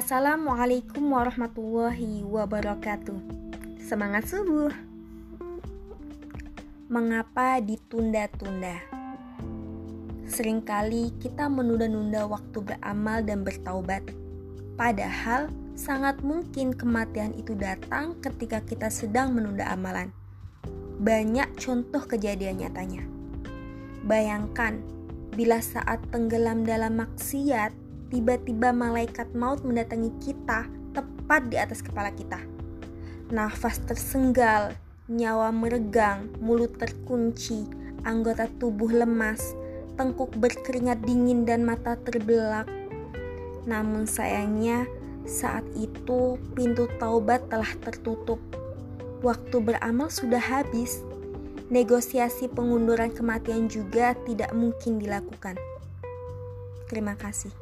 Assalamualaikum warahmatullahi wabarakatuh. Semangat subuh. Mengapa ditunda-tunda? Seringkali kita menunda-nunda waktu beramal dan bertaubat. Padahal sangat mungkin kematian itu datang ketika kita sedang menunda amalan. Banyak contoh kejadian nyatanya. Bayangkan bila saat tenggelam dalam maksiat, tiba-tiba malaikat maut mendatangi kita tepat di atas kepala kita. Nafas tersenggal, nyawa meregang, mulut terkunci, anggota tubuh lemas, tengkuk berkeringat dingin dan mata terbelak. Namun sayangnya, saat itu pintu taubat telah tertutup. Waktu beramal sudah habis negosiasi pengunduran kematian juga tidak mungkin dilakukan. Terima kasih.